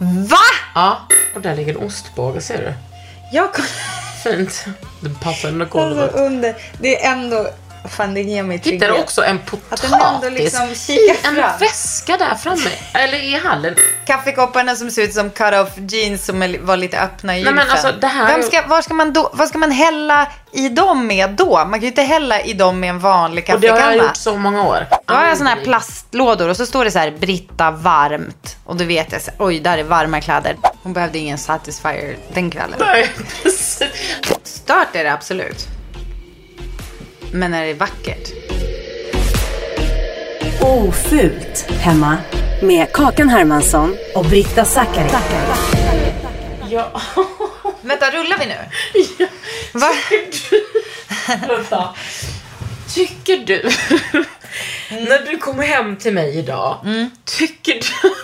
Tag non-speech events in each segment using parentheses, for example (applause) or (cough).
Va? Ja, och där ligger en ostbåge, ser du? Jag kom... Fint. Det passar Alltså golvet. under. Det är ändå... Fan det ger mig Hittar trygghet. du också en Att potatis liksom i en väska där framme? Eller i hallen? Kaffekopparna som ser ut som cut-off jeans som var lite öppna i Nej, men alltså, det här- Vem ska, var ska man då, vad ska man hälla i dem med då? Man kan ju inte hälla i dem med en vanlig Och det har kaffekanna. jag gjort så många år. Då har jag såna här plastlådor och så står det så här Britta varmt. Och då vet jag så oj där är varma kläder. Hon behövde ingen Satisfyer den kvällen. Nej, (laughs) precis. Stört är det absolut. Men är det vackert? Ofult hemma med Kakan Hermansson och Britta Zackari. Ja. (laughs) Vänta, rullar vi nu? Va? Vänta. Tycker du, när du kommer hem till mig idag, tycker du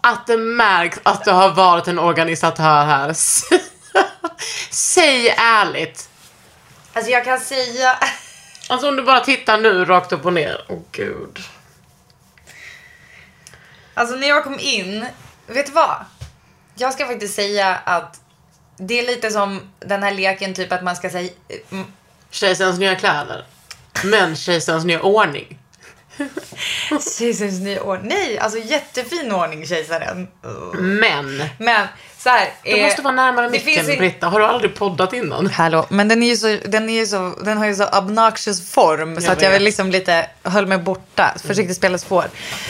(laughs) att det märks att du har varit en organisatör här? (laughs) Säg ärligt. Alltså jag kan säga... (laughs) Alltså om du bara tittar nu rakt upp och ner. Åh gud. Alltså när jag kom in, vet du vad? Jag ska faktiskt säga att det är lite som den här leken typ att man ska säga... mm, Kejsarens nya kläder. Men kejsarens nya ordning. (laughs) Kejsarens nya ordning. Nej, alltså jättefin ordning kejsaren. Men. Men så här. Du eh, måste vara närmare micken, ju- Britta. Har du aldrig poddat innan? Hallå, men den är ju så, den är ju så, den har ju så obnoxious form så Jag att jag vill liksom lite höll mig borta, försökte spela spår.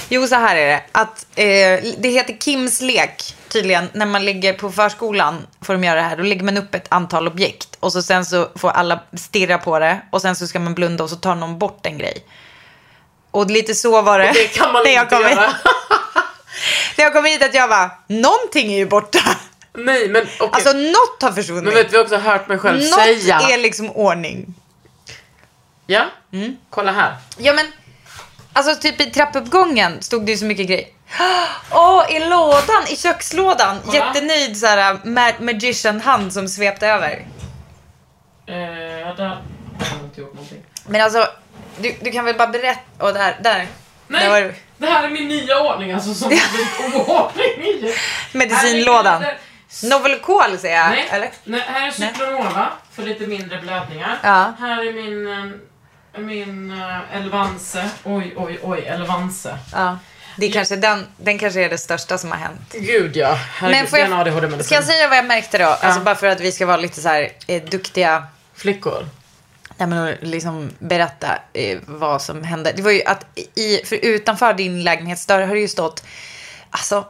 Jo, så här är det, att eh, det heter Kims lek tydligen, när man ligger på förskolan får de göra det här, då lägger man upp ett antal objekt och så sen så får alla stirra på det och sen så ska man blunda och så tar någon bort en grej. Och lite så var det. Och det kan man (laughs) inte göra. (laughs) När jag kom hit att jag var, någonting är ju borta. Nej, men okej. Alltså något har försvunnit. Men vet du, vi har också hört mig själv något säga. är liksom ordning. Ja, Mm. kolla här. Ja men, alltså typ i trappuppgången stod det ju så mycket grejer. Åh, i lådan, i kökslådan. Kolla. Jättenöjd såhär ma- magician-hand som svepte över. Eh, ja, där. Jag har inte gjort någonting. Men alltså, du, du kan väl bara berätta. Åh, där, där. Nej, Där var det. Det här är min nya ordning alltså som (laughs) oordning. Medicinlådan. Novelkol säger jag. Nej, Eller? nej, här är Citronova för lite mindre blödningar. Ja. Här är min, eh, min uh, Elvanse. Oj, oj, oj, Elvanse. Ja. Det är kanske den, den kanske är det största som har hänt. Gud ja, herregud, Men får jag, ska jag säga vad jag märkte då? Alltså bara för att vi ska vara lite så här eh, duktiga Flickor. Nej, men liksom berätta eh, vad som hände. Det var ju att i, för utanför din lägenhetsdörr har det ju stått, alltså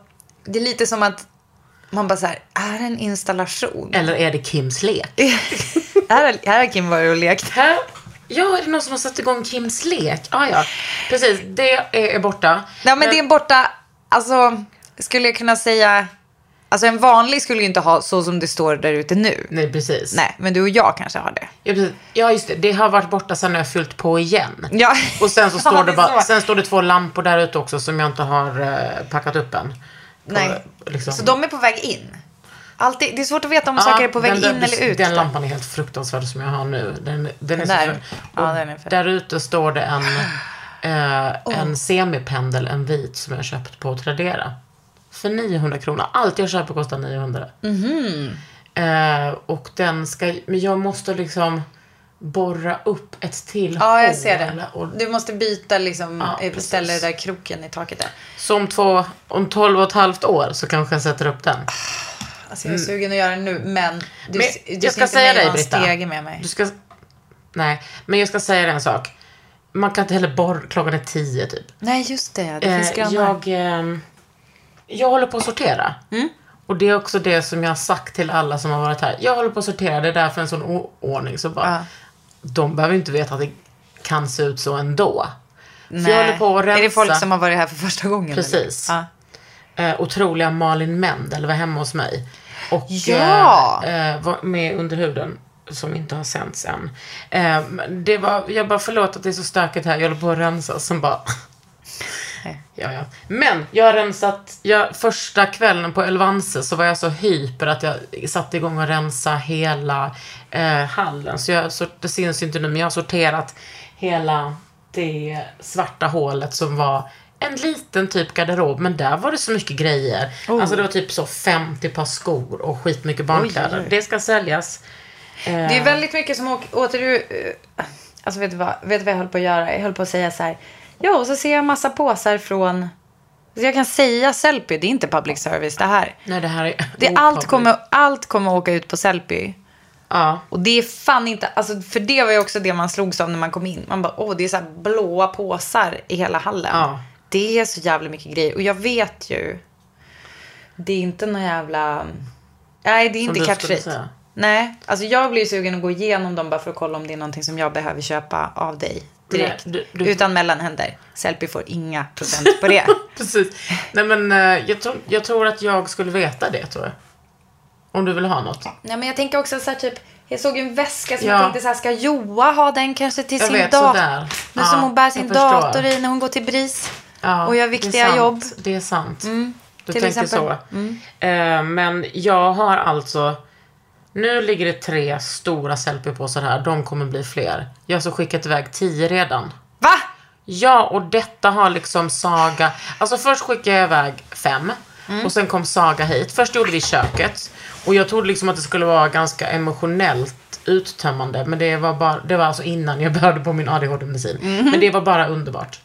det är lite som att man bara så här, är det en installation? Eller är det Kims lek? (laughs) här, här har Kim varit och lekt. Här, ja, är det någon som har satt igång Kims lek? Ah, ja, precis. Det är, borta. Ja, men det är borta, alltså skulle jag kunna säga Alltså en vanlig skulle ju inte ha så som det står där ute nu. Nej, precis. Nej, men du och jag kanske har det. Ja, precis. ja, just det. Det har varit borta sen jag har fyllt på igen. Ja. Och sen så (laughs) står det bara, så. sen står det två lampor där ute också som jag inte har eh, packat upp än. På, Nej. liksom- Så de är på väg in. Alltid, det är svårt att veta om Ja, saker är på väg den in eller ut. Den lampan är helt fruktansvärd som jag har nu. Den, den är Den så där? för, Ja, den är Där ute står det en, (gasps) eh, en semipendel, en vit som jag har köpt på Tradera. För 900 kronor. Allt jag köper kostar 900. Eh, och den ska, men jag måste liksom borra upp ett till Ja, jag ser det. Och, Du måste byta liksom, Ja, eh, ställa det där kroken i taket där. så om, två, om 12 och ett halvt år så kanske jag sätter upp den. Alltså jag är sugen att göra det nu, men du, Men du jag ska inte säga dig, Britta. stege med mig. Du ska... Nej, men jag ska säga dig en sak. Man kan inte heller borra, klockan är tio typ. Nej, just det. Det finns Eh, grannar. jag, ehm, jag håller på att sortera. Mm. Och det är också det som jag har sagt till alla som har varit här. Jag håller på att sortera, det är därför en sån oordning. Så bara, Ja. De behöver inte veta att det kan se ut så ändå. Nej. jag håller på att rensa. Är det folk som har varit här för första gången? Precis. eller? Ja. eh, otroliga Malin Mendel var hemma hos mig. Och Ja! eh, eh, var med under huden som inte har sänts än. Eh, det var, jag bara förlåt att det är så stökigt här, jag håller på att rensa. Som bara... Ja, ja. Men jag har rensat, jag, första kvällen på Elvanse så var jag så hyper att jag satte igång och rensa hela eh, hallen. Så jag, det syns ju inte nu, men jag har sorterat hela det svarta hålet som var en liten typ garderob, men där var det så mycket grejer. Alltså det var typ så 50 par skor och skitmycket barnkläder. Det ska säljas. Eh, Det är väldigt mycket som åker, åter du... eh, Alltså vet du, vad, vet du vad jag höll på att göra? Jag höll på att säga så här. Ja, och så ser jag massa påsar från... Så jag kan säga Sellpy, det är inte public service det här. Nej, det här är... Det, allt, kommer, allt kommer åka ut på Sellpy. Ja. Och det är fan inte, alltså för det var ju också det man slogs av när man kom in. Man bara, åh det är så här blåa påsar i hela hallen. Ja. Det är så jävla mycket grejer. Och jag vet ju, det är inte någon jävla, nej det är Som inte du catch skulle it. säga. Nej, alltså jag blir ju sugen att gå igenom dem bara för att kolla om det är någonting som jag behöver köpa av dig direkt. Nej, du- du- Utan mellanhänder. Sellpy får inga (laughs) procent på det. Precis. Nej men eh, jag tror, jag tror att jag skulle veta det tror jag. Om du vill ha något. Nej men jag tänker också så här typ, jag såg en väska som Ja. jag tänkte så här, ska Joa ha den kanske till Jag sin vet, dator? sådär. Nu Ja, som hon bär sin dator i när hon går till BRIS. Ja, och gör det viktiga sant. jobb. Det är sant. du till tänker exempel. Mm. så. Eh, men jag har alltså... Nu ligger det tre stora selfie-påsar här. De kommer bli fler. Jag har så skickat iväg tio redan. Va? Ja, och detta har liksom Saga... Alltså först skickade jag iväg fem. Mm. Och sen kom Saga hit. Först gjorde vi köket. Och jag trodde liksom att det skulle vara ganska emotionellt uttömmande. Men det var, bara, det var alltså innan jag (laughs) började på min ADHD-medicin. Mhm. Men det var bara underbart.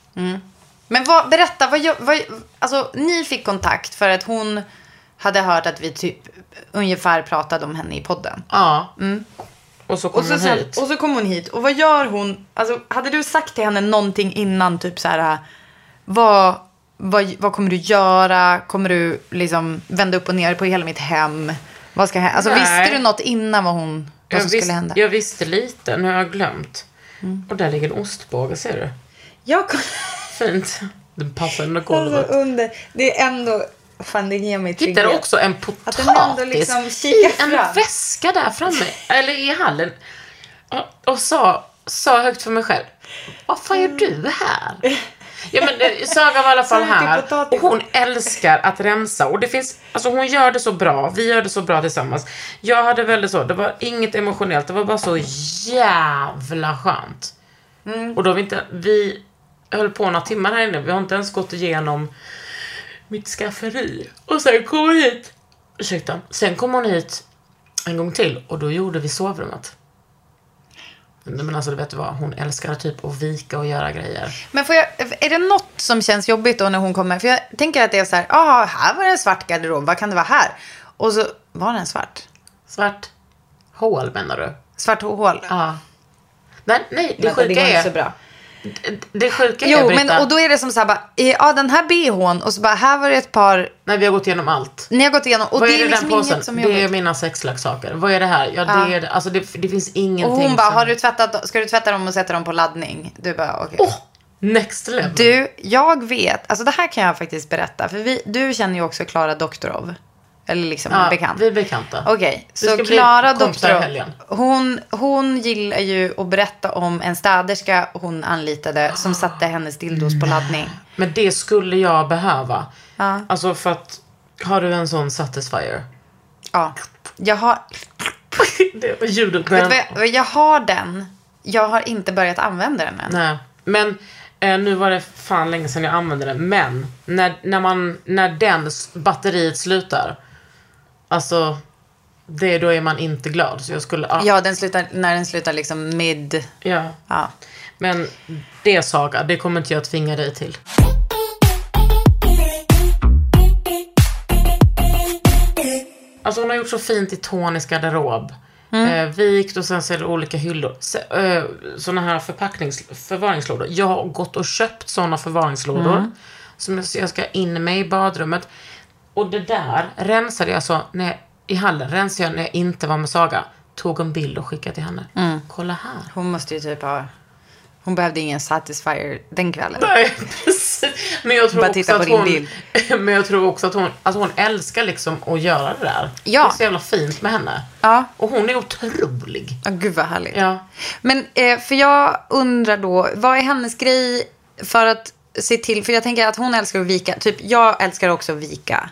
Men vad, berätta, vad, vad, alltså ni fick kontakt för att hon hade hört att vi typ ungefär pratade om henne i podden. Ja. Och så kom Och så, hon sen, hit. och så kom hon hit. Och vad gör hon? Alltså, hade du sagt till henne någonting innan? Typ så här, vad, vad, vad kommer du göra? Kommer du liksom vända upp och ner på hela mitt hem? Vad ska hända? Alltså, Nej. visste du något innan vad, hon, vad som visste, skulle hända? jag visste lite, nu har jag glömt. Och där ligger en ostbåge, ser du? Jag kom, Fint. Den passar under alltså, golvet. under. Det är ändå... Fan, det ger mig trygghet. också en potatis liksom i en fram. väska där framme, eller i hallen. Och, och sa, sa högt för mig själv, vad fan gör du här? Ja men eh, Saga var i alla (laughs) fall här och hon älskar att rensa och det finns, alltså hon gör det så bra, vi gör det så bra tillsammans. Jag hade väldigt så, det var inget emotionellt, det var bara så jävla skönt. Mm. Och då vi inte, vi höll på några timmar här inne, vi har inte ens gått igenom mitt skafferi. Och sen kom hon hit, ursäkta, sen kom hon hit en gång till och då gjorde vi sovrummet. Nej, Men alltså du vet vad, hon älskar typ att vika och göra grejer. Men får jag, är det något som känns jobbigt då när hon kommer? För jag tänker att det är så här, ah, här var det en svart garderob, vad kan det vara här? Och så var den svart. Svart hål menar du? Svart hål. Ja. Nej, nej det Vänta, sjuka inte är... så bra. Det sjuka är, Jo, men och då är det som så här, bara, ja den här bhn och så bara, här var det ett par, när vi har gått igenom allt. ni har gått igenom och vad det är det är liksom den påsen? som är Det är mina sexleksaker. Vad är det här? Ja, det är det. Alltså det, det finns ingenting Och hon bara, som... har du tvättat, ska du tvätta dem och sätta dem på laddning? Du bara, okej. Åh! next level. Du, jag vet, alltså det här kan jag faktiskt berätta, för vi, du känner ju också Klara Doktorov. Eller liksom Ja, bekant? vi är bekanta. Okej, Vi så Klara Doktorow, hon, hon gillar ju att berätta om en städerska hon anlitade som satte hennes dildos på laddning. Men det skulle jag behöva. Ja. Alltså för att, har du en sån satisfier? Ja, jag har, (laughs) det var ljudet. du vad, jag har den. Jag har inte börjat använda den än. Nej. Men eh, nu var det fan länge sedan jag använde den. Men när, när, man, när den batteriet slutar. Alltså, det, då är man inte glad. Så jag skulle, ja. Ja, den slutar, när den slutar liksom mid... ja. Ja. Men det Saga, det kommer inte jag tvinga dig till. Alltså hon har gjort så fint i Tonys garderob. Eh, vikt och sen så är det olika hyllor. Så, eh, såna här förpacknings, förvaringslådor. Jag har gått och köpt såna förvaringslådor. Som jag, jag ska in med i badrummet. Och det där rensade jag så när jag, i hallen, rensade jag när jag inte var med Saga. Tog en bild och skickade till henne. Kolla här. Hon måste ju typ ha... Hon behövde ingen satisfier den kvällen. Nej, (laughs) precis. Men jag tror Bara också titta på att din hon, bild. (laughs) Men jag tror också att hon, alltså hon älskar liksom att göra det där. Ja. Det är så jävla fint med henne. Ja. Och hon är otrolig. Ja, gud vad härligt. Ja. Men eh, för jag undrar då, vad är hennes grej för att se till, för jag tänker att hon älskar att vika, typ jag älskar också att vika.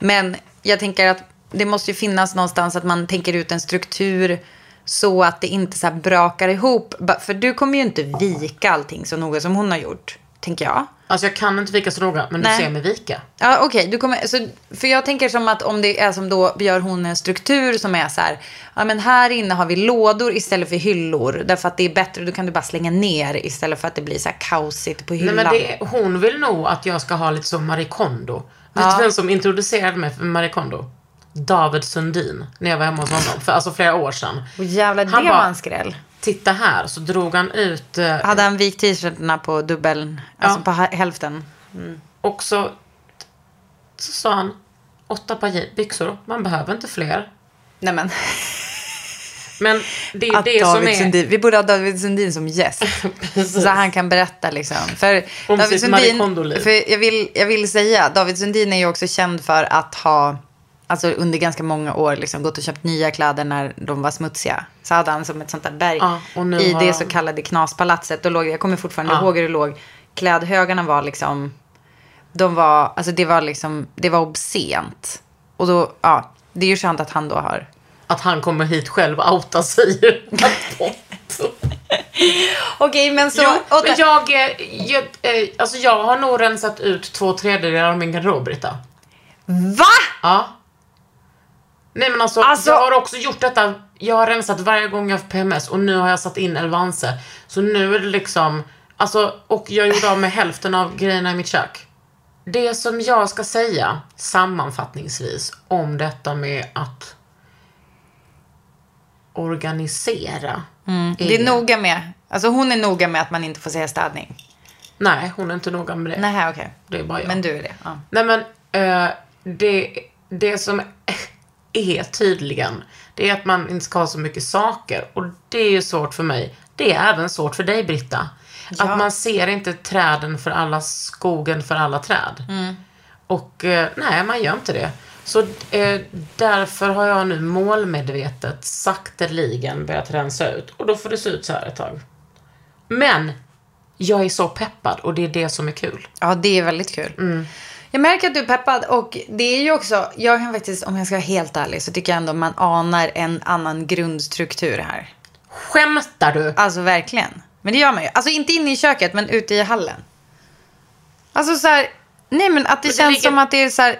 Men jag tänker att det måste ju finnas någonstans att man tänker ut en struktur så att det inte så brakar ihop. För du kommer ju inte vika allting så noga som hon har gjort, tänker jag. Alltså jag kan inte vika så noga, men Nej. du ser mig vika. Ja, okej. du kommer, så, för jag tänker som att om det är som då gör hon en struktur som är så här, ja men här inne har vi lådor istället för hyllor. Därför att det är bättre, då kan du bara slänga ner istället för att det blir så här kaosigt på Nej, hyllan. men det, hon vill nog att jag ska ha lite som Marie Kondo. Vet du vem som introducerade mig för Marie Kondo? David Sundin, när jag var hemma hos honom. För alltså flera år sedan. Och jävlar, det Han var bara- en skräll. Titta här, så drog han ut eh, Hade han vikt t-shirtarna på dubbeln, alltså Ja. på ha- hälften? Och så, så sa han, åtta par byxor, man behöver inte fler. Nej men, Men det är det som David är... Sundin, vi borde ha David Sundin som gäst. (laughs) så han kan berätta liksom. För Om David Kondo-liv. för jag vill, jag vill säga, David Sundin är ju också känd för att ha, alltså under ganska många år, liksom, gått och köpt nya kläder när de var smutsiga. Så hade han som ett sånt där berg Ja, i har det så kallade knaspalatset. Då låg, jag kommer fortfarande Ja. ihåg hur det låg. Klädhögarna var liksom, de var, alltså det var liksom, det var obscent. Och då, ja, det är ju skönt att han då har Att han kommer hit själv och outar sig. (laughs) Okej, men så... jo, men jag, eh, jag, eh, alltså jag har nog rensat ut två tredjedelar av min garderob, Britta. Va? Ja. Nej men alltså, Alltså- jag har också gjort detta, jag har rensat varje gång jag har haft PMS och nu har jag satt in Elvanse. Så nu är det liksom, alltså, och jag gjorde av med hälften av grejerna i mitt kök. Det som jag ska säga sammanfattningsvis om detta med att organisera. Det är noga med. Alltså hon är noga med att man inte får säga städning. Nej, hon är inte noga med det. Nej, okej. Det är bara jag. Men du är det. Ja. Nej men, eh, det, det som (laughs) är tydligen, det är att man inte ska ha så mycket saker. Och det är ju svårt för mig. Det är även svårt för dig, Britta. Att man ser inte träden för alla, skogen för alla träd. Och eh, nej, man gör inte det. Så eh, därför har jag nu målmedvetet sakteligen börjat rensa ut. Och då får det se ut så här ett tag. Men jag är så peppad och det är det som är kul. ja, det är väldigt kul. Mm. Jag märker att du är peppad och det är ju också, jag kan faktiskt, om jag ska vara helt ärlig, så tycker jag ändå man anar en annan grundstruktur här. Skämtar du? Alltså verkligen. Men det gör man ju. Alltså inte inne i köket, men ute i hallen. Alltså så här, nej men att det Men det känns ligger- som att det är så här,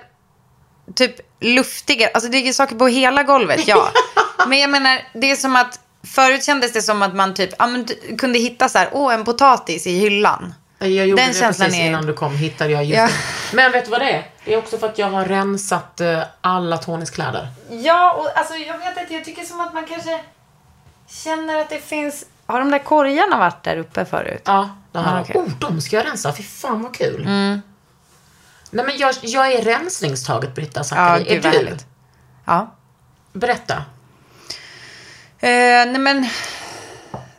typ luftigare. Alltså det ligger saker på hela golvet, ja. (laughs) men jag menar, det är som att, förut kändes det som att man typ, ja men kunde hitta så här, åh en potatis i hyllan. Jag gjorde Den det precis är- innan du kom, hittade jag just Ja. Men vet du vad det är? Det är också för att jag har rensat eh, alla Tonys kläder. Ja, och alltså jag vet inte, jag tycker som att man kanske känner att det finns, har de där korgarna varit där uppe förut? Ja, det har Ah. Mm. Oh, de ska jag rensa. Fy fan vad kul. Nej men jag, jag är rensningstaget Britta Ja, Zackari. gud är du? härligt. Ja. Berätta. Eh, nej men,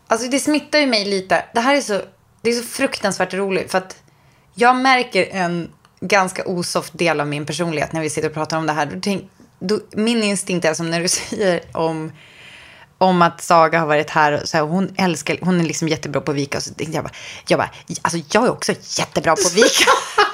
alltså det smittar ju mig lite. Det här är så, det är så fruktansvärt roligt för att jag märker en ganska osoft del av min personlighet när vi sitter och pratar om det här. Då tänk, då, min instinkt är som när du (laughs) säger om, om att Saga har varit här. Och så här hon, älskar, hon är liksom jättebra på att vika. Och så tänkte jag bara, jag bara, alltså jag är också jättebra på att vika. (laughs)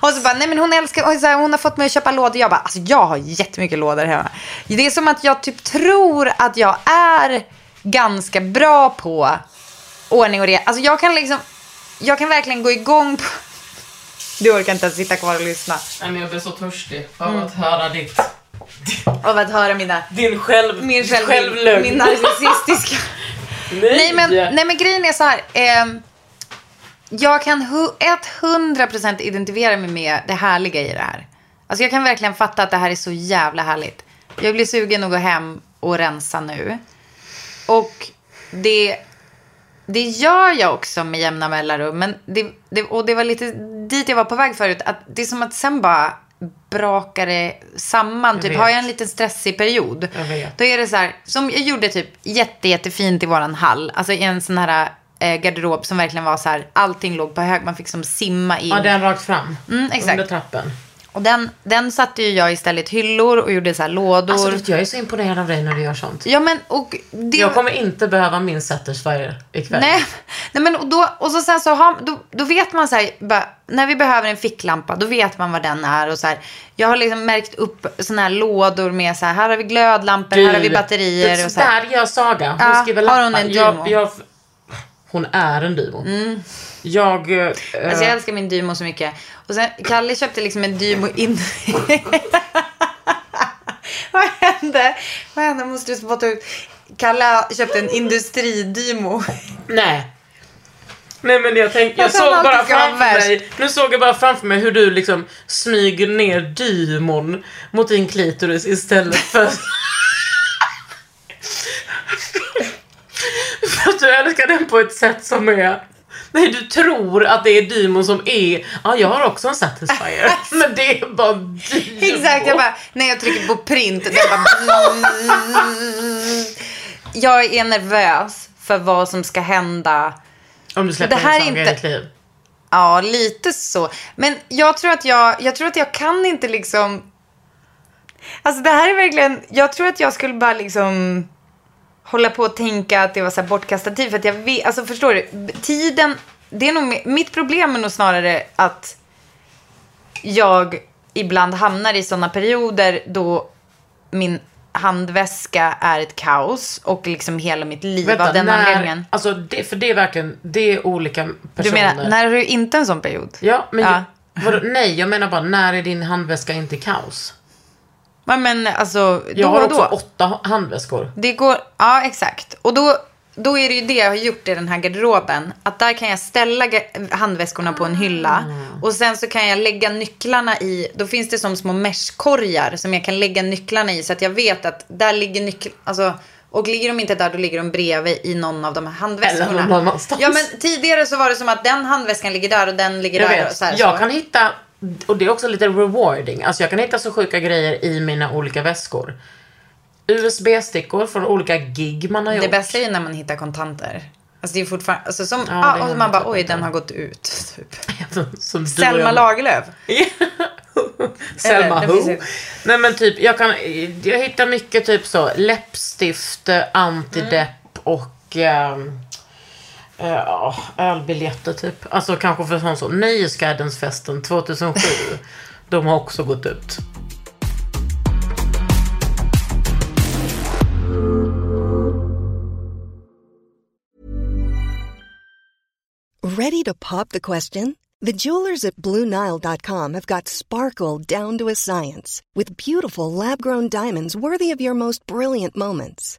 och så bara, nej men hon älskar, och så här, hon har fått mig att köpa lådor. Jag bara, alltså jag har jättemycket lådor hemma. Det är som att jag typ tror att jag är ganska bra på ordning och reda. Alltså jag kan liksom, jag kan verkligen gå igång på... Du orkar inte ens sitta kvar och lyssna. Nej, men jag blir så törstig av att höra ditt, Av att höra mina... din själv, Min, själv, självlögn. min narcissistiska... (laughs) Nej, nej, men, nej men grejen är så här. ehm, jag kan hu- 100% identifiera mig med det härliga i det här. Alltså jag kan verkligen fatta att det här är så jävla härligt. Jag blir sugen att gå hem och rensa nu. Och det, det gör jag också med jämna mellanrum. Men det, det, och det var lite dit jag var på väg förut. Att det är som att sen bara brakar det samman. Typ, vet. har jag en liten stressig period. Jag. Då är det så här, som jag gjorde typ jätte, jättefint i våran hall. Alltså i en sån här eh, garderob som verkligen var så här, allting låg på hög. Man fick som simma in. Ja, den rakt fram. Mm, exakt. Under trappen. Och den, den satte ju jag istället hyllor och gjorde så här lådor. Alltså, vet du, jag är så imponerad av dig när du gör sånt. ja men och det... Jag kommer inte behöva min Satisfyer ikväll. Nej, nej men och, då, och så sen så har, då, då vet man så här, bara, när vi behöver en ficklampa, då vet man vad den är. Och så här, jag har liksom märkt upp såna här lådor med så här, här har vi glödlampor, här har vi batterier. det Och så här. där gör Saga. Hon Ja, skriver har lappar. hon en jag, jag, Hon är en Dymo. Jag... eh, Alltså jag älskar min Dymo så mycket. Och sen, Kalle köpte liksom en Dymo in... (laughs) Vad hände? Vad hände? Måste du spotta ut. Kalle köpte en industridymo. Nej. Nej men jag tänkte, jag såg bara framför mig, nu såg jag bara framför mig hur du liksom smyger ner dymon mot din klitoris istället för (laughs) (laughs) (laughs) att du älskar den på ett sätt som är Nej, du tror att det är dymon som är, ja jag har också en satisfier, (laughs) men det är bara dymon. Exakt, jag bara, när jag trycker på print, det bara... (laughs) Jag är nervös för vad som ska hända. Om du släpper Det här en saga i inte- ditt liv. Ja, lite så. Men jag tror att jag, jag tror att jag kan inte liksom... Alltså det här är verkligen, jag tror att jag skulle bara liksom hålla på och tänka att det var så här bortkastad tid. För att jag vet, alltså förstår du, tiden, det är nog, mitt problem är nog snarare att jag ibland hamnar i sådana perioder då min handväska är ett kaos och liksom hela mitt liv av den anledningen. Alltså det, för det är verkligen, det är olika personer. Du menar, när är du inte en sån period? Ja, men Ja. Jag, vadå, nej, jag menar bara när är din handväska inte kaos? Ja, men alltså, Jag då har och också då. åtta handväskor. Det går, ja exakt. Och då, då är det ju det jag har gjort i den här garderoben. Att där kan jag ställa handväskorna på en hylla. Och sen så kan jag lägga nycklarna i, då finns det som små meshkorgar som jag kan lägga nycklarna i. Så att jag vet att där ligger nycklarna, alltså, och ligger de inte där då ligger de bredvid i någon av de här handväskorna. Eller någon annanstans. Ja men tidigare så var det som att den handväskan ligger där och den ligger Jag där. Och vet, så här, jag så. kan hitta, och det är också lite rewarding, alltså jag kan hitta så sjuka grejer i mina olika väskor. USB-stickor från olika gig man har gjort. Det bästa är ju när man hittar kontanter. Alltså det är fortfarande, alltså som, Ja, ah, och man bara oj den har gått ut. (laughs) Typ. (laughs) Som Selma Lagerlöf. (laughs) Selma Who. Nej men typ, jag kan, jag hittar mycket typ så läppstift, antidepp och ehm, eh, ja, ölbiljetter typ. Alltså kanske för sån så. Nöjesguidensfesten 2007. (laughs) de har också gått ut. Ready to pop the question? The jewelers at BlueNile.com have got sparkle down to a science with beautiful lab grown diamonds worthy of your most brilliant moments.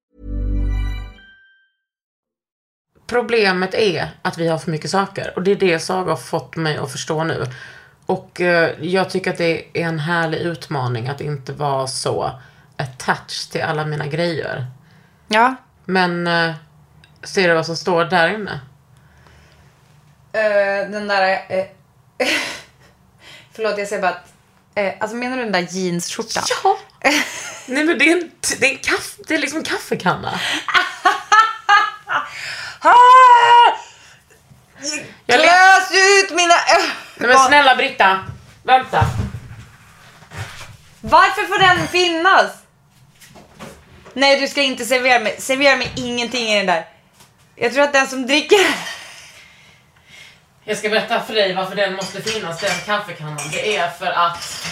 Problemet är att vi har för mycket saker. Och det är det Saga har fått mig att förstå nu. Och eh, jag tycker att det är en härlig utmaning att inte vara så attached till alla mina grejer. Ja. Men eh, ser du vad som står där inne? Eh, den där... eh, (laughs) förlåt, jag säger bara att... eh, alltså menar du den där jeansskjortan? Ja! (laughs) Nej men det är en, det är en kaffe, det är liksom en kaffekanna. (laughs) Jag Klös ut mina... Nej men snälla Britta, vänta. Varför får den finnas? Nej, du ska inte servera mig. Servera mig ingenting i den där. Jag tror att den som dricker... Jag ska berätta för dig varför den måste finnas, den kaffekannan. Det är för att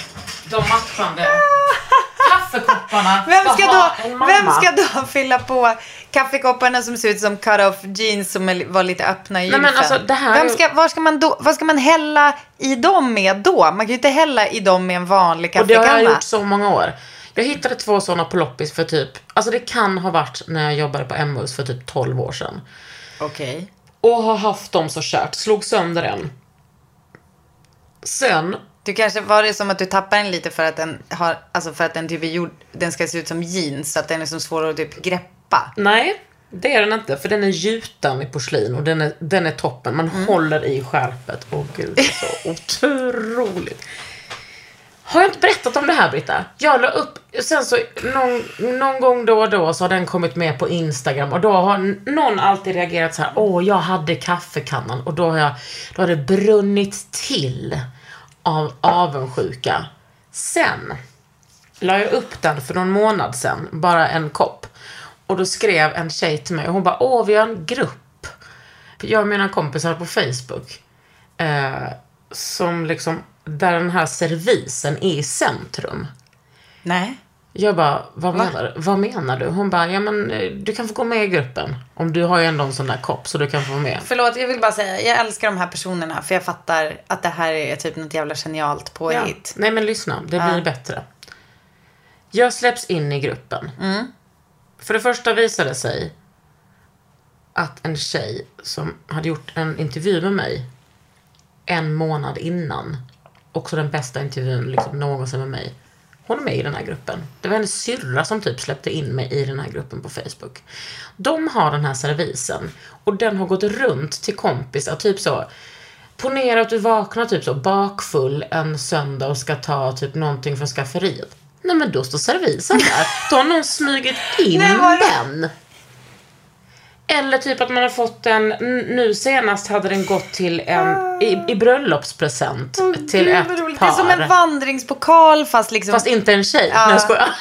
de matchande (laughs) kaffekopparna (laughs) Vem ska, då, vem ska då fylla på kaffekopparna som ser ut som cut-off jeans som är- var lite öppna i Nej, men alltså, det här vem ska, vad, ska man då, vad ska man hälla i dem med då? Man kan ju inte hälla i dem med en vanlig Och det kaffekanna. har jag gjort så många år. Jag hittade två sådana på loppis för typ, alltså det kan ha varit när jag jobbade på Emmaus för typ 12 år sedan. Okej. Och har haft dem så kört, slog sönder en. Sen, Du kanske var det som att du tappar den lite för att den har, alltså för att den typ är gjord, den ska se ut som jeans så att den är så svår att typ greppa. nej, det är den inte. För den är gjuten i porslin och den är, den är toppen. Man håller i skärpet. Åh gud, det är så (laughs) otroligt. Har jag inte berättat om det här Britta? Jag la upp, sen så någon, någon gång då och då så har den kommit med på Instagram och då har någon alltid reagerat så här: åh jag hade kaffekannan och då har jag, då har det brunnit till av avundsjuka. Sen la jag upp den för någon månad sedan, bara en kopp. Och då skrev en tjej till mig och hon bara, åh vi har en grupp. Jag och mina kompisar på Facebook. Eh, som liksom, där den här servisen är i centrum. Nej. Jag bara, vad Va? menar, du? vad menar du? Hon bara, ja men eh, du kan få gå med i gruppen. Om du har ju ändå en sån där kopp så du kan få vara med. Förlåt, jag vill bara säga, jag älskar de här personerna för jag fattar att det här är typ något jävla genialt Ja. påhitt. Nej men lyssna, det blir bättre. Jag släpps in i gruppen. För det första visade det sig att en tjej som hade gjort en intervju med mig en månad innan, också den bästa intervjun liksom någonsin med mig, hon är med i den här gruppen. Det var hennes syrra som typ släppte in mig i den här gruppen på Facebook. De har den här servisen och den har gått runt till kompisar, typ så. Ponera att du vaknar typ så bakfull en söndag och ska ta typ någonting från skafferiet. Nej men då står servisen där. Då har någon smugit in (laughs) Nej, den. Eller typ att man har fått en, nu senast hade den gått till en, i, i bröllopspresent till Gud, ett roligt. par. Det är som en vandringspokal fast liksom... Fast inte en tjej. Ja. Nej, jag skojar. (laughs)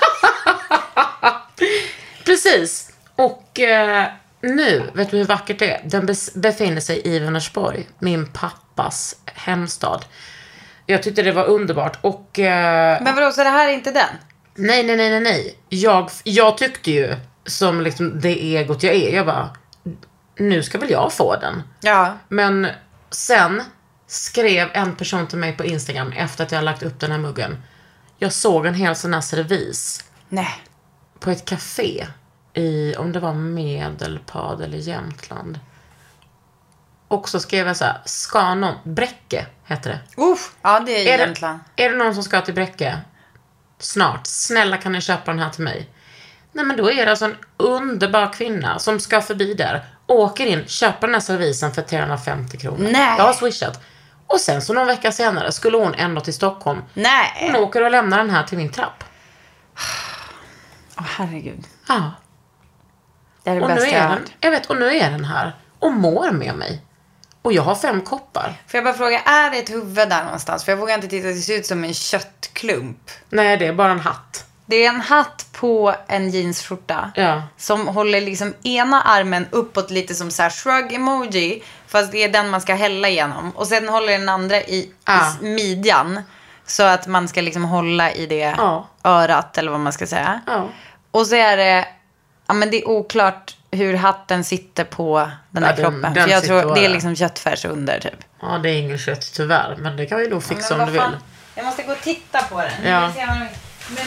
Precis. Och eh, nu, vet du hur vackert det är? Den befinner sig i Vänersborg, min pappas hemstad. Jag tyckte det var underbart och... Eh, Men vadå, så det här är inte den? nej, nej, nej, nej, nej. Jag, jag tyckte ju, som liksom det egot jag är, jag bara, nu ska väl jag få den. Ja. Men sen skrev en person till mig på Instagram efter att jag lagt upp den här muggen. Jag såg en hel sån här servis Nej. på ett café i, om det var Medelpad eller Jämtland. Och så skrev jag så här, ska någon, Bräcke heter det. Uff. Ja, det är, Är Jämtland. det, är det någon som ska till Bräcke? Snart. Snälla kan ni köpa den här till mig? Nej men då är det alltså en underbar kvinna som ska förbi där, åker in, köper den här servisen för 350 kronor. Nej. Jag har swishat. Och sen så någon vecka senare skulle hon ändå till Stockholm. Nej. Hon åker och lämnar den här till min trapp. Åh, herregud. Ja. Det är det Och nu bästa är jag den, jag vet, och nu är den här och mår med mig. Och jag har fem koppar. Får jag bara fråga, är det ett huvud där någonstans? För jag vågar inte titta, det ser ut som en köttklump. Nej, det är bara en hatt. Det är en hatt på en jeansskjorta. Ja. Som håller liksom ena armen uppåt lite som så här shrug emoji. Fast det är den man ska hälla igenom. Och sen håller den andra i, Ah. i midjan. Så att man ska liksom hålla i det Ja. örat eller vad man ska säga. Ja. Och så är det, ja men det är oklart hur hatten sitter på den här Ja, den- kroppen. den För jag tror det är liksom köttfärs under typ. Ja, det är ingen kött tyvärr. Men det kan vi nog fixa om du vill. Jag måste gå och titta på den. Ja. Den- Men...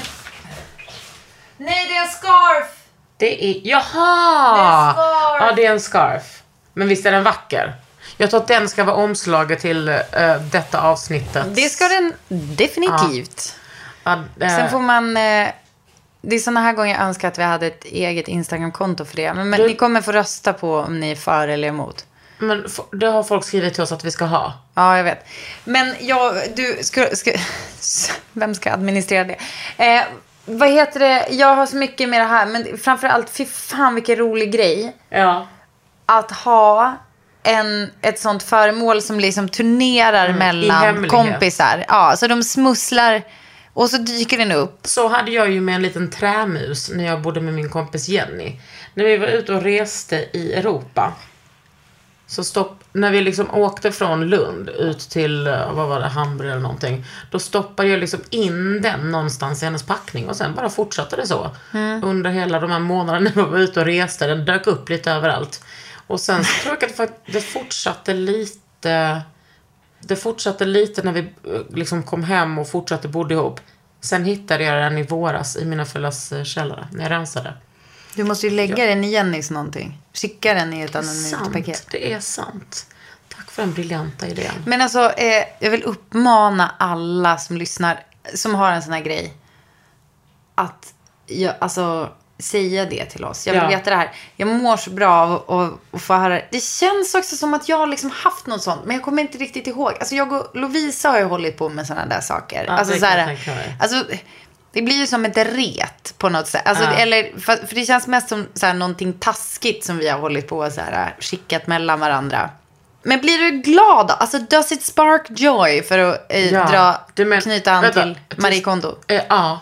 Nej, det är en scarf! Det är... Jaha! Det är en scarf. Ja, det är en scarf. Men visst är den vacker? Jag tror att den ska vara omslaget till eh, detta avsnittet. Det ska den definitivt. Ja, eh, Sen får man... Eh, det är såna här gånger jag önskar att vi hade ett eget Instagram-konto för det. Men, men Du- ni kommer få rösta på om ni är för eller emot. Men det har folk skrivit till oss att vi ska ha. Ja, jag vet. Men jag, du, ska, ska, (laughs) vem ska administrera det? Eh, vad heter det? Jag har så mycket med det här, men framförallt, fy fan vilken rolig grej. Ja. Att ha en, ett sånt föremål som liksom turnerar mellan hemlighet. kompisar. Ja, så de smusslar och så dyker den upp. Så hade jag ju med en liten trämus när jag bodde med min kompis Jenny. När vi var ute och reste i Europa. Så stopp, när vi liksom åkte från Lund ut till, eh, vad var det, Hamburg eller någonting. Då stoppade jag liksom in den någonstans i hennes packning och sen bara fortsatte det så. Under hela de här månaderna vi var ute och reste. Den dök upp lite överallt. Och sen så tror jag att det fortsatte lite det fortsatte lite när vi eh, liksom kom hem och fortsatte bodde ihop. Sen hittade jag den i våras i mina föräldrars eh, källare när jag rensade. Du måste ju lägga den i Jennys någonting. Skicka den i ett anonymt paket. Det är sant. Tack för den briljanta idén. Men alltså, eh, jag vill uppmana alla som lyssnar, som har en sån här grej, att jag, alltså, säga det till oss. Jag vill Ja. veta det här. Jag mår så bra av att- få höra det. Känns också som att jag har liksom haft något sånt, men jag kommer inte riktigt ihåg. Alltså jag och Lovisa har ju hållit på med såna där saker. Ja, alltså, så här, alltså, det blir ju som ett ret på något sätt. Alltså, Ja. eller, för, för det känns mest som så här, någonting taskigt som vi har hållit på och så här, skickat mellan varandra. Men blir du glad då? Alltså, does it spark joy för att eh, Ja, dra, du men- knyta an vänta, till Marie Kondo? Eh, ja.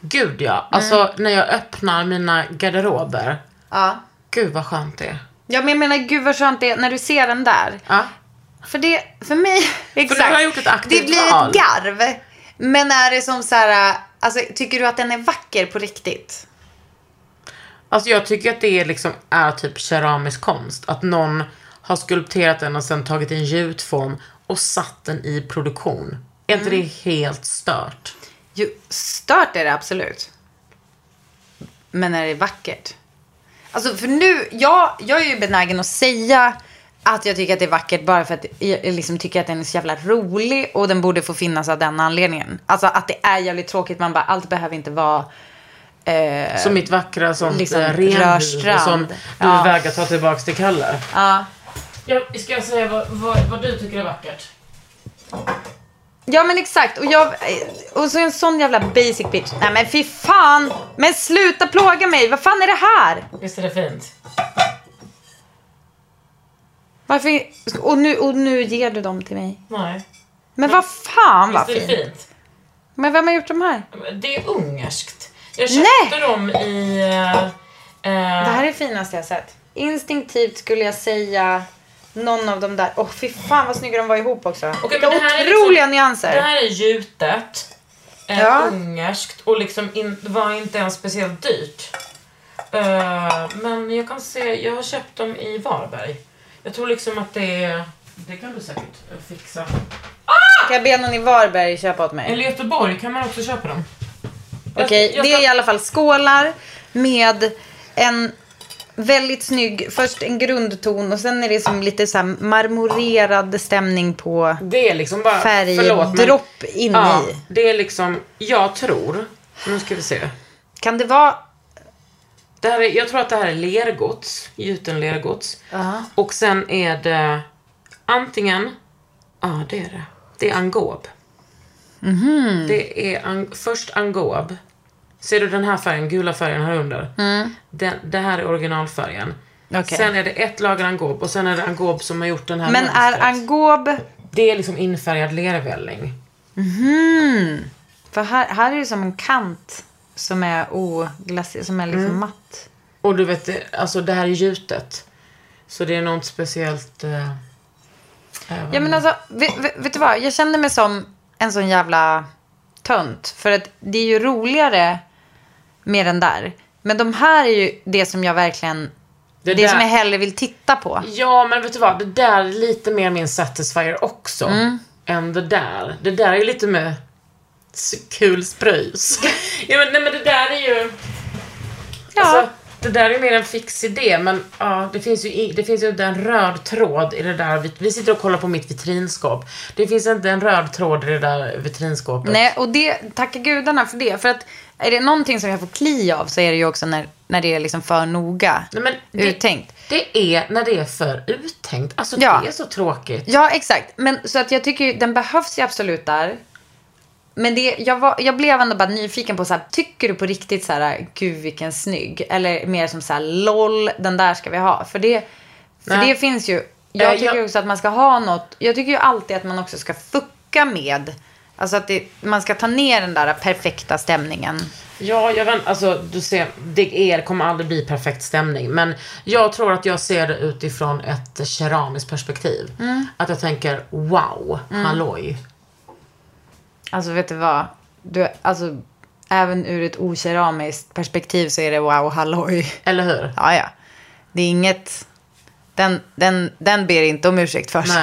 Gud ja. Alltså när jag öppnar mina garderober. Ja. Gud vad skönt det är. Ja, men jag menar, gud vad skönt det är när du ser den där. Ja. För det, för mig, (laughs) exakt. du har gjort ett aktivt Det blir ett garv. Men är det som så här, alltså tycker du att den är vacker på riktigt? Alltså jag tycker att det är liksom är typ keramisk konst. Att någon har skulpterat den och sen tagit en gjutform och satt den i produktion. Är inte Mm. det helt stört? Jo, stört är det absolut. Men är det vackert? Alltså för nu, jag, jag är ju benägen att säga att jag tycker att det är vackert bara för att jag liksom tycker att den är så jävla rolig och den borde få finnas av den anledningen. Alltså att det är jävligt tråkigt, man bara, allt behöver inte vara eh, Som mitt vackra sånt liksom, liksom, renhuvud som du Ja. vägrar ta tillbaks till Kalle. Ja. Jag, ska jag säga vad, vad, vad du tycker är vackert? Ja men exakt. Och, jag, och så en sån jävla basic bitch. Nej men fy fan. Men sluta plåga mig. Vad fan är det här? Visst är det fint? Varför? Och nu, och nu ger du dem till mig. Nej. Men vad fan vad Visst är det fint. fint? Men vem har gjort de här? Det är ungerskt. Jag köpte dem i... eh, eh, Det här är det finaste jag sett. Instinktivt skulle jag säga någon av de där. Åh fy fan vad snygga de var ihop också. Okej, Vilka men det här är otroliga liksom- nyanser. Det här är gjutet. Eh, Ja. Ungerskt och liksom in, var inte ens speciellt dyrt. Eh, men jag kan se, jag har köpt dem i Varberg. Jag tror liksom att det är... Det kan du säkert eh, fixa. Kan jag be någon i Varberg köpa åt mig? Eller i Göteborg kan man också köpa dem. Okej, jag det är i alla fall skålar med en väldigt snygg, först en grundton och sen är det som lite så här marmorerad stämning på Det är liksom bara... förlåt, men- färgdropp in Ja, i. det är liksom... Jag tror... Nu ska vi se. Kan det vara... Det här är, jag tror att det här är lergods, gjuten lergods. Ja. Och sen är det antingen, ja det är det, det är angob. Mhm. Det är ang, först angob. Ser du den här färgen, gula färgen här under? Mm. Den, det här är originalfärgen. Okej. Sen är det ett lager angob och sen är det angob som har gjort den här Men är mönstret. angob... Det är liksom infärgad lervälling. För här, här är det som en kant som är oglassig, som är liksom Mm. matt. Och du vet, alltså det här är gjutet. Så det är något speciellt... Eh, Ja men alltså, vet, vet, vet du vad? Jag känner mig som en sån jävla tönt. För att det är ju roligare med den där. Men de här är ju det som jag verkligen... Det, Det där- som jag hellre vill titta på. Ja, men vet du vad? Det där är lite mer min satisfier också. Mm. Än det där. Det där är lite med s- kul spröjs. ja, men, nej, men det där är ju... Ja. Alltså, det där är mer en fix idé, men ja, det finns ju, det finns ju inte en röd tråd i det där. Vi, vi sitter och kollar på mitt vitrinskåp. Det finns inte en röd tråd i det där vitrinskåpet. Nej, och det, tacka gudarna för det. För att är det någonting som jag får kli av så är det ju också när, när det är liksom för noga Nej, men det, uttänkt. Det är när det är för uttänkt. Alltså Ja. det är så tråkigt. Ja, exakt. Men så att jag tycker ju, den behövs ju absolut där. Men det, jag, var, jag blev ändå bara nyfiken på så här, tycker du på riktigt så här, gud vilken snygg? Eller mer som så här, LOL, den där ska vi ha. För det, för Nej. det finns ju, jag tycker jag- också att man ska ha något, jag tycker ju alltid att man också ska fucka med, alltså att det, man ska ta ner den där perfekta stämningen. Ja, jag vet alltså du ser, det är, kommer aldrig bli perfekt stämning. Men jag tror att jag ser det utifrån ett keramiskt perspektiv. Mm. Att jag tänker, wow, halloj. Alltså vet du vad? Du, alltså, även ur ett okeramiskt perspektiv så är det wow, halloj. Eller hur? Ja, ja. Det är inget... Den, den, den ber inte om ursäkt för sig.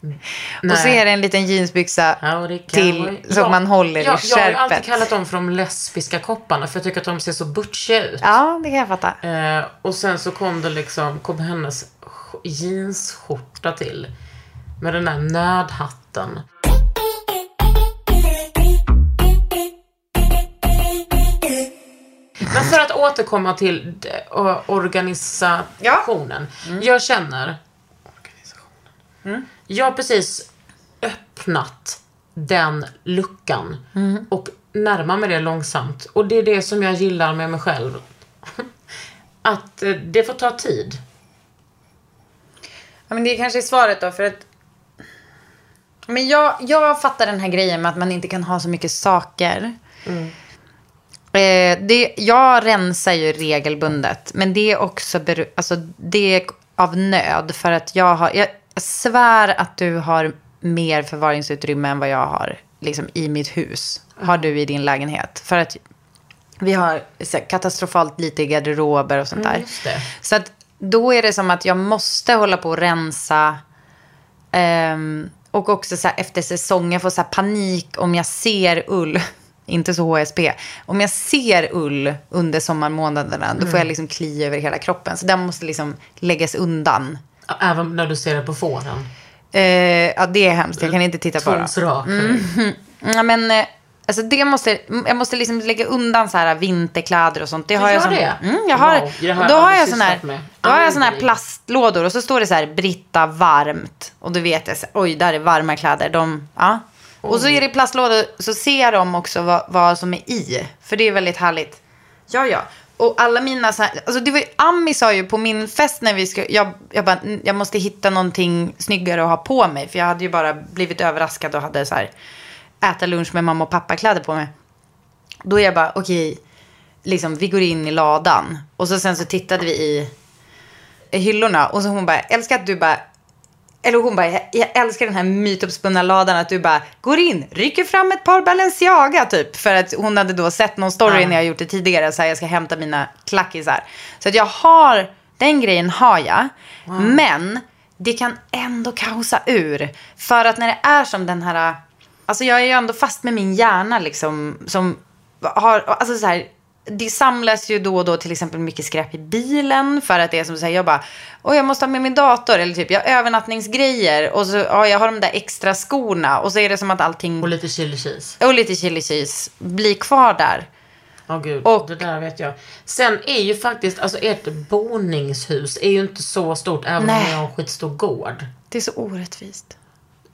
Nej. (laughs) Och så är det en liten jeansbyxa Howdy till som Ja, man håller ja, i Jag har alltid skärpet. kallat dem för de lesbiska kopparna för jag tycker att de ser så butchiga ut. Ja, det kan jag fatta. Eh, och sen så kom det liksom, kom hennes sk- jeansskjorta till. Med den där nödhatten. Men för att återkomma till o- organisationen. Jag känner... Organisationen. Jag har precis öppnat den luckan och närmar mig det långsamt. Och det är det som jag gillar med mig själv. (laughs) Att eh, det får ta tid. Ja, men det kanske är svaret då, för att... Men jag, jag fattar den här grejen med att man inte kan ha så mycket saker. Eh, det, jag rensar ju regelbundet, men det är också beru- alltså, det är av nöd. För att jag har, jag, jag svär att du har mer förvaringsutrymme än vad jag har liksom, i mitt hus. Har du i din lägenhet. För att vi har här, katastrofalt lite garderober och sånt där. just det. Så att då är det som att jag måste hålla på och rensa. Ehm, och också så här, efter säsong, jag får så panik om jag ser ull. Inte så HSP. Om jag ser ull under sommarmånaderna, då får jag liksom kli över hela kroppen. Så den måste liksom läggas undan. Även när du ser det på fåren. Eh, ja, det är hemskt. Jag kan inte titta på det. Tvångsrak. (laughs) Ja, men eh, alltså det måste, jag måste liksom lägga undan så här vinterkläder och sånt. Det har jag som, det? Mm, jag har, Wow, det har då har jag sån här, då har jag sån här plastlådor och så står det så här Britta varmt. Och då vet jag, så, oj, där är varma kläder. De, ja. Och så är det plastlådor, så ser de också vad, vad som är i. För det är väldigt härligt. Ja, ja. Och alla mina så här, alltså det var ju, Ami sa ju på min fest när vi skulle, jag, jag bara, "Mm, jag måste hitta någonting snyggare att ha på mig. För jag hade ju bara blivit överraskad och hade så här, äta lunch med mamma och pappa kläder på mig. Då är jag bara, okej, liksom vi går in i ladan. Och så sen så tittade vi i, i hyllorna. Och så hon bara, älskar att du bara, eller hon bara, jag, älskar den här mytomspunna ladan att du bara går in, rycker fram ett par Balenciaga typ. För att hon hade då sett någon story när jag gjort det tidigare, så här, jag ska hämta mina klackisar. Så att jag har, den grejen har jag. Men det kan ändå kaosa ur. För att när det är som den här, alltså jag är ju ändå fast med min hjärna liksom, som har, alltså så här, det samlas ju då och då till exempel mycket skräp i bilen för att det är som du säger, jag bara, åh jag måste ha med min dator eller typ jag har övernattningsgrejer och så ja, jag har de där extra skorna och så är det som att allting, Och lite chili cheese. och lite chili cheese, blir kvar där. Ja gud, Och- det där vet jag. Sen är ju faktiskt, alltså ert boningshus är ju inte så stort även om Nej. ni har en skitstor gård. Det är så orättvist.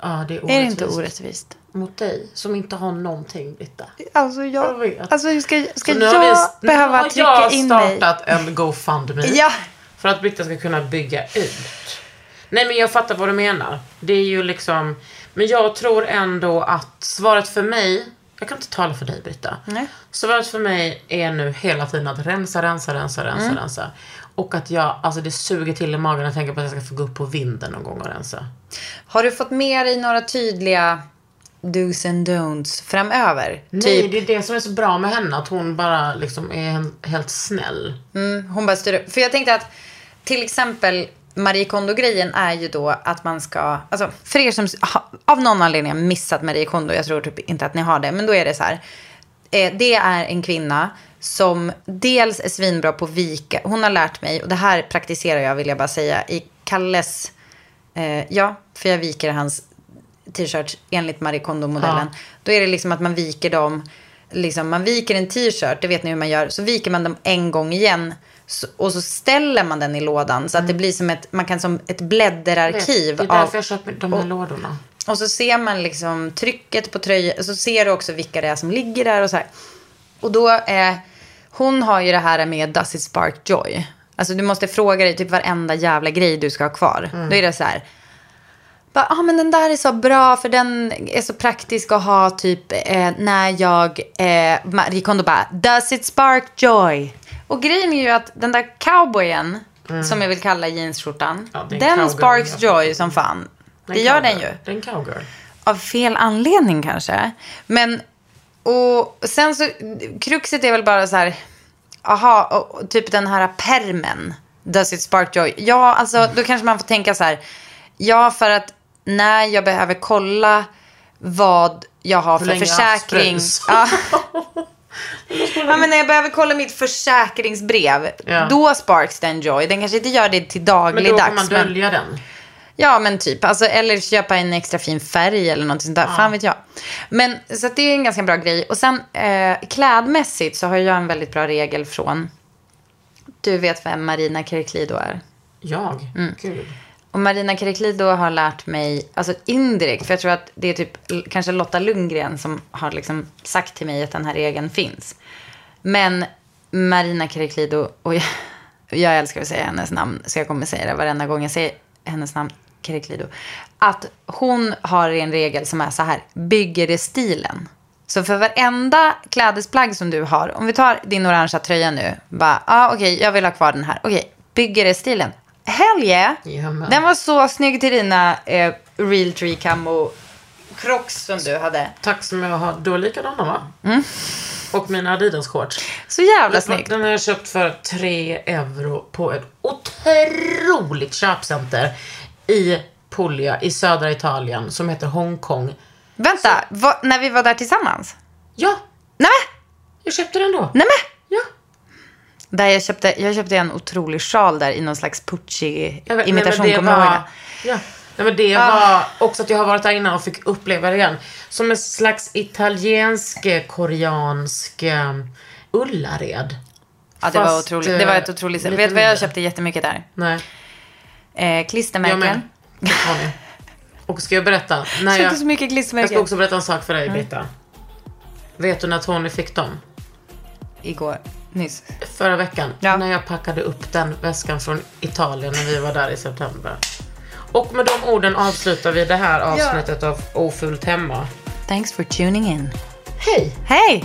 Ja, det är Är det inte orättvist? Mot dig som inte har någonting, Britta. Alltså Jag jag, vet. alltså ska, ska nu har jag vi- nu behöva har trycka jag in mig? startat en GoFundMe. (laughs) Ja. För att Britta ska kunna bygga ut. Nej men jag fattar vad du menar. Det är ju liksom, men jag tror ändå att svaret för mig, jag kan inte tala för dig Britta. Nej. Svaret för mig är nu hela tiden att rensa, rensa, rensa, rensa, Mm. rensa. Och att jag, alltså det suger till i magen att tänka på att jag ska få gå upp på vinden någon gång och rensa. Har du fått med dig några tydliga do's and don'ts framöver? Nej, Typ, det är det som är så bra med henne, att hon bara liksom är helt snäll. hon bara styr upp. För jag tänkte att till exempel Marie Kondo-grejen är ju då att man ska, alltså för er som av någon anledning har missat Marie Kondo, jag tror typ inte att ni har det, men då är det så här. Eh, det är en kvinna som dels är svinbra på vika, hon har lärt mig, och det här praktiserar jag vill jag bara säga, i Kalles, eh, ja, för jag viker hans t-shirts enligt Marie Kondo-modellen. Då är det liksom att man viker dem, liksom, man viker en t-shirt, det vet ni hur man gör, så viker man dem en gång igen. Så, och så ställer man den i lådan så att det blir som ett, man kan som ett blädderarkiv. Det är av- därför jag köper de här lådorna. och så ser man liksom trycket på tröjan. Så ser du också vilka det är som ligger där och så här. Och då är... Hon har ju det här med Does it spark joy? Alltså du måste fråga dig typ varenda jävla grej du ska ha kvar. Då är det så här. Ja ah, men den där är så bra för den är så praktisk att ha typ eh, när jag... Eh, Marie Kondo bara Does it spark joy? Och grejen är ju att den där cowboyen som jag vill kalla jeansskjortan. Ja, den cowgirl, sparks ja. joy som fan. En Det gör den cowgirl. ju. Det är en cowgirl. Av fel anledning kanske. Men, och sen så, kruxet är väl bara så här, aha, och, typ den här permen, Does it spark joy? Ja, alltså då kanske man får tänka så här, ja för att när jag behöver kolla vad jag har för haft försäkring. Ja. (laughs) ja, men när jag behöver kolla mitt försäkringsbrev, Ja. då sparks den joy. Den kanske inte gör det till Men då dagligdags. kan man dölja den. Ja, men typ. Alltså, eller köpa en extra fin färg eller någonting sånt där. Fan vet jag. Men så det är en ganska bra grej. Och sen eh, klädmässigt så har jag en väldigt bra regel från... Du vet vem Marina Kerklido är? Jag? Mm. Gud. Och Marina Kerklido har lärt mig, alltså indirekt, för jag tror att det är typ kanske Lotta Lundgren som har liksom sagt till mig att den här regeln finns. Men Marina Kerklido, och jag, jag älskar att säga hennes namn, så jag kommer säga det varenda gång jag säger hennes namn, Kerklido. Att hon har en regel som är så här, bygger det stilen. Så för varenda klädesplagg som du har, om vi tar din orangea tröja nu, bara, ja ah, okej, jag vill ha kvar den här. Okej, bygger det stilen. Hell yeah! Jajamän. Den var så snygg till dina eh, real tree camo crocs som du hade. Tack som jag har. Du har likadana va? Och mina Adidas shorts. Så jävla snyggt. Den har jag köpt för 3 euro på ett otroligt köpcenter i Puglia i södra Italien som heter Hongkong. Vänta, vad- när vi var där tillsammans? Ja, Nej men, jag köpte den då. nej men. Ja. Där jag, köpte, jag köpte en otrolig sjal där i någon slags Jag vet, Pucci-imitation. nej, men ihåg var, det? ja. nej, men det var också att jag har varit där innan och fick uppleva det igen. Som en slags italiensk, eh, koreansk eh, Ullared. Ja, det var otroligt. Det var ett eh, otroligt lite Vet du vad jag köpte jättemycket där? Nej, Eh, jag klistermärken. med. Det har ni. Och ska jag berätta? När Jag jag, så mycket jag ska klistermärken. också berätta en sak för dig, Britta. Vet du när Tony fick dem? Igår. Nyss. Förra veckan. Ja. När jag packade upp den väskan från Italien när vi var där i september. Och med de orden avslutar vi det här avsnittet av Ofult Hemma. Thanks for tuning in. Hej! Hej!